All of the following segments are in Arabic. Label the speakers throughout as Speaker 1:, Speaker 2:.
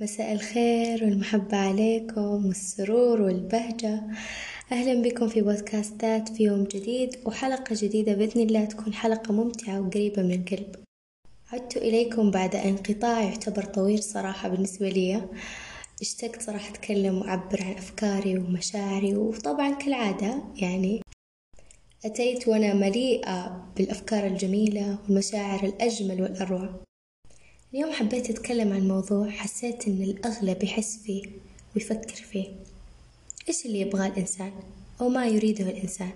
Speaker 1: مساء الخير والمحبة عليكم والسرور والبهجة. أهلا بكم في بودكاستات في يوم جديد وحلقة جديدة بإذن الله تكون حلقة ممتعة وقريبة من القلب. عدت إليكم بعد انقطاع يعتبر طويل صراحة بالنسبة لي. اشتقت صراحة أتكلم وأعبر عن أفكاري ومشاعري وطبعا كالعادة يعني. أتيت وأنا مليئة بالأفكار الجميلة والمشاعر الأجمل والأروع. اليوم حبيت أتكلم عن موضوع حسيت إن الأغلب يحس فيه ويفكر فيه. إيش اللي يبغاه الإنسان؟ أو ما يريده الإنسان.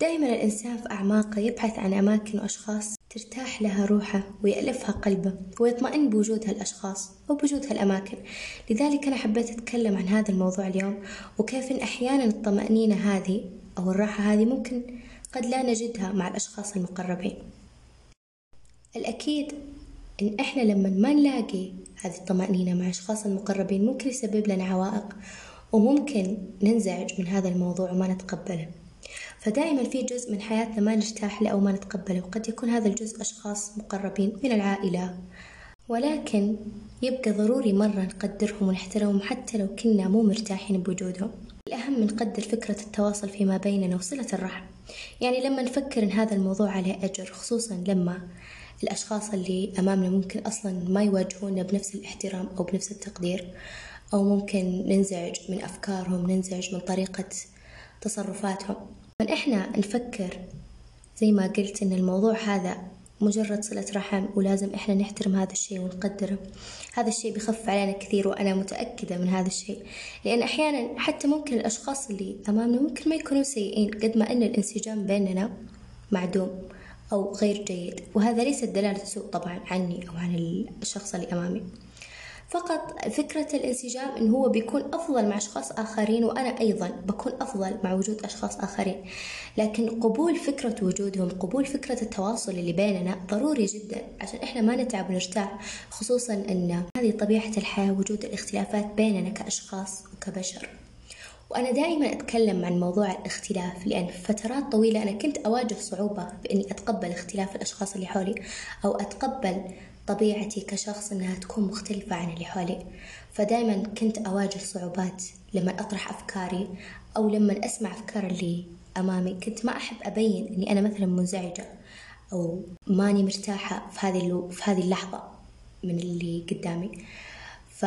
Speaker 1: دائما الإنسان في أعماقه يبحث عن أماكن وأشخاص ترتاح لها روحه ويألفها قلبه ويطمئن بوجود هالأشخاص أو بوجود هالأماكن. لذلك أنا حبيت أتكلم عن هذا الموضوع اليوم وكيف إن أحيانا الطمأنينة هذه أو الراحة هذه ممكن قد لا نجدها مع الأشخاص المقربين. الأكيد إن إحنا لما ما نلاقي هذه الطمأنينة مع أشخاص المقربين ممكن يسبب لنا عوائق وممكن ننزعج من هذا الموضوع وما نتقبله. فدائما في جزء من حياتنا ما نرتاح له أو ما نتقبله وقد يكون هذا الجزء أشخاص مقربين من العائلة. ولكن يبقى ضروري مرة نقدرهم ونحترمهم حتى لو كنا مو مرتاحين بوجودهم. الأهم نقدر فكرة التواصل فيما بيننا وصلة الرحم. يعني لما نفكر إن هذا الموضوع عليه أجر خصوصا لما الأشخاص اللي أمامنا ممكن أصلا ما يواجهونا بنفس الاحترام أو بنفس التقدير أو ممكن ننزعج من أفكارهم ننزعج من طريقة تصرفاتهم. من إحنا نفكر زي ما قلت إن الموضوع هذا مجرد صلة رحم ولازم إحنا نحترم هذا الشيء ونقدره. هذا الشيء بيخف علينا كثير وأنا متأكدة من هذا الشيء. لأن أحيانا حتى ممكن الأشخاص اللي أمامنا ممكن ما يكونوا سيئين قد ما أن الانسجام بيننا معدوم. أو غير جيد. وهذا ليس دلالة سوء طبعا عني أو عن الشخص اللي أمامي. فقط فكرة الانسجام إن هو بيكون أفضل مع أشخاص آخرين وأنا أيضا بكون أفضل مع وجود أشخاص آخرين. لكن قبول فكرة وجودهم قبول فكرة التواصل اللي بيننا ضروري جدا عشان إحنا ما نتعب ونرتاح. خصوصا أن هذه طبيعة الحياة وجود الاختلافات بيننا كأشخاص وكبشر. وأنا دائما أتكلم عن موضوع الاختلاف لأن فترات طويلة أنا كنت أواجه صعوبة بإني أتقبل اختلاف الأشخاص اللي حولي أو أتقبل طبيعتي كشخص إنها تكون مختلفة عن اللي حولي. فدائما كنت أواجه صعوبات لما أطرح أفكاري أو لما أسمع أفكار اللي أمامي. كنت ما أحب أبين إني أنا مثلا منزعجة أو ماني مرتاحة في هذه في اللحظة من اللي قدامي. ف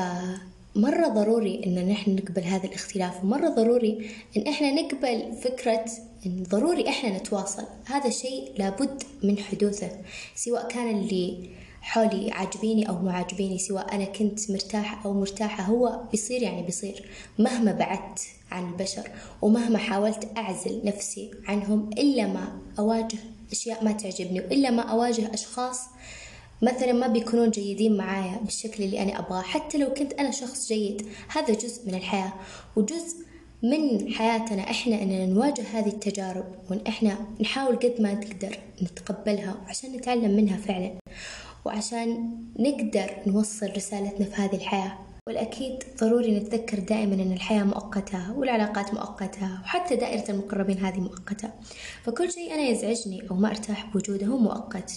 Speaker 1: مرة ضروري إن نحن نقبل هذا الاختلاف ومرة ضروري إن إحنا نقبل فكرة إن ضروري إحنا نتواصل. هذا شيء لابد من حدوثه سواء كان اللي حولي عاجبيني أو مو عاجبيني سواء أنا كنت مرتاحة أو مرتاحة هو بيصير يعني بيصير مهما بعدت عن البشر ومهما حاولت أعزل نفسي عنهم إلا ما أواجه أشياء ما تعجبني وإلا ما أواجه أشخاص مثلا ما بيكونون جيدين معايا بالشكل اللي أنا أبغاه حتى لو كنت أنا شخص جيد هذا جزء من الحياة وجزء من حياتنا إحنا أننا نواجه هذه التجارب وإن إحنا نحاول قد ما نقدر نتقبلها عشان نتعلم منها فعلا وعشان نقدر نوصل رسالتنا في هذه الحياة. والأكيد ضروري نتذكر دائما أن الحياة مؤقتة والعلاقات مؤقتة وحتى دائرة المقربين هذه مؤقتة. فكل شيء أنا يزعجني أو ما أرتاح بوجوده هو مؤقت.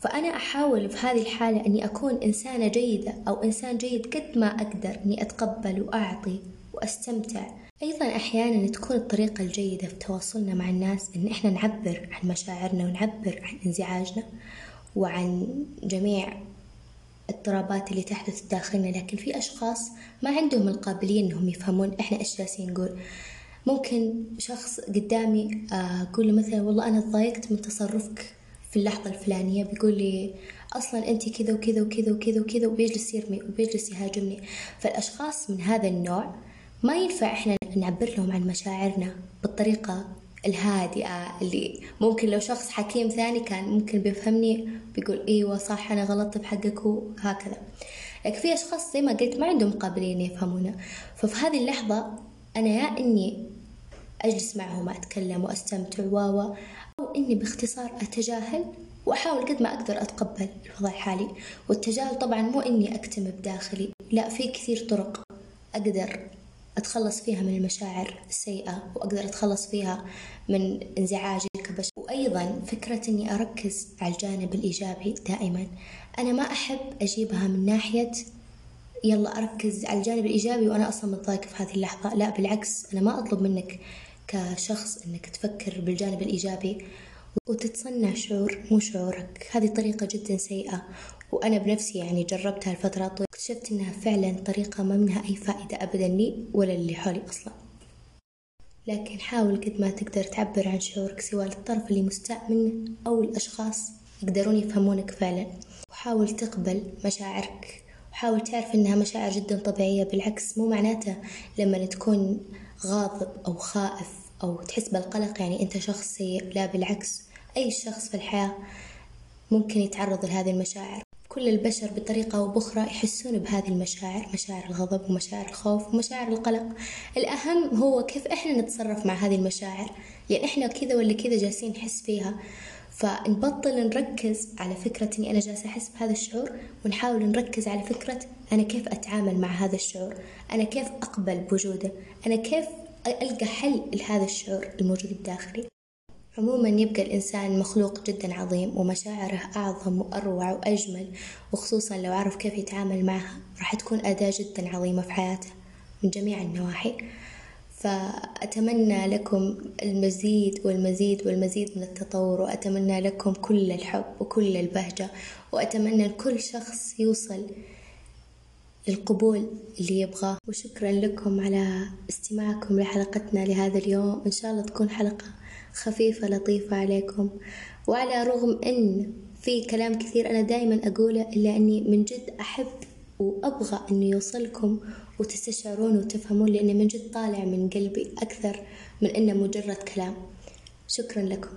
Speaker 1: فأنا أحاول في هذه الحالة أني أكون إنسانة جيدة أو إنسان جيد قد ما أقدر أني أتقبل وأعطي وأستمتع. أيضا أحيانا تكون الطريقة الجيدة في تواصلنا مع الناس أن إحنا نعبر عن مشاعرنا ونعبر عن انزعاجنا وعن جميع الاضطرابات اللي تحدث داخلنا لكن في أشخاص ما عندهم القابلية أنهم يفهمون إحنا إيش جالسين نقول. ممكن شخص قدامي أقول له مثلا والله أنا تضايقت من تصرفك في اللحظة الفلانية بيقول لي أصلا أنت كذا وكذا وكذا وكذا وكذا وبيجلس يرمي وبيجلس يهاجمني. فالأشخاص من هذا النوع ما ينفع إحنا نعبر لهم عن مشاعرنا بالطريقة الهادئة اللي ممكن لو شخص حكيم ثاني كان ممكن بيفهمني بيقول إيوه صح أنا غلطت بحقك وهكذا. لكن في أشخاص زي ما قلت ما عندهم قابلية إن يفهمونا ففي هذه اللحظة أنا يا إني أجلس معهم أتكلم وأستمتع و أو إني باختصار أتجاهل وأحاول قد ما أقدر أتقبل الوضع الحالي والتجاهل طبعا مو إني أكتم بداخلي لا في كثير طرق أقدر أتخلص فيها من المشاعر السيئة وأقدر أتخلص فيها من انزعاجي كبشر. وأيضا فكرة إني أركز على الجانب الإيجابي دائما. أنا ما أحب أجيبها من ناحية يلا أركز على الجانب الإيجابي وأنا أصلا متضايق في هذه اللحظة لا بالعكس أنا ما أطلب منك كشخص إنك تفكر بالجانب الإيجابي وتتصنع شعور مو شعورك. هذه طريقة جدا سيئة وأنا بنفسي يعني جربتها لفترة طويلة. اكتشفت إنها فعلا طريقة ما منها أي فائدة أبدا لي ولا اللي حولي أصلا. لكن حاول قد ما تقدر تعبر عن شعورك سواء للطرف اللي مستاء منه أو الأشخاص يقدرون يفهمونك فعلا. وحاول تقبل مشاعرك وحاول تعرف إنها مشاعر جدا طبيعية بالعكس مو معناته لما تكون غاضب أو خائف. أو تحس بالقلق يعني أنت شخص سيء لا بالعكس أي شخص في الحياة ممكن يتعرض لهذه المشاعر. كل البشر بطريقة أو بأخرى يحسون بهذه المشاعر مشاعر الغضب ومشاعر الخوف ومشاعر القلق. الأهم هو كيف إحنا نتصرف مع هذه المشاعر. لأن إحنا كذا ولا كذا جالسين نحس فيها. فنبطل نركز على فكرة إني أنا جالسة أحس بهذا الشعور ونحاول نركز على فكرة أنا كيف أتعامل مع هذا الشعور. أنا كيف أقبل بوجوده. أنا كيف ألقى حل لهذا الشعور الموجود بداخلي. عموما يبقى الإنسان مخلوق جدا عظيم ومشاعره أعظم وأروع وأجمل وخصوصا لو عرف كيف يتعامل معها راح تكون أداة جدا عظيمة في حياته من جميع النواحي. فأتمنى لكم المزيد والمزيد والمزيد من التطور وأتمنى لكم كل الحب وكل البهجة وأتمنى لكل شخص يوصل للقبول اللي يبغاه. وشكرا لكم على استماعكم لحلقتنا لهذا اليوم. إن شاء الله تكون حلقة خفيفة لطيفة عليكم. وعلى رغم أن في كلام كثير أنا دائما أقوله إلا أني من جد أحب وأبغى أنه يوصلكم وتستشعرون وتفهمون لأنه من جد طالع من قلبي أكثر من أنه مجرد كلام. شكرا لكم.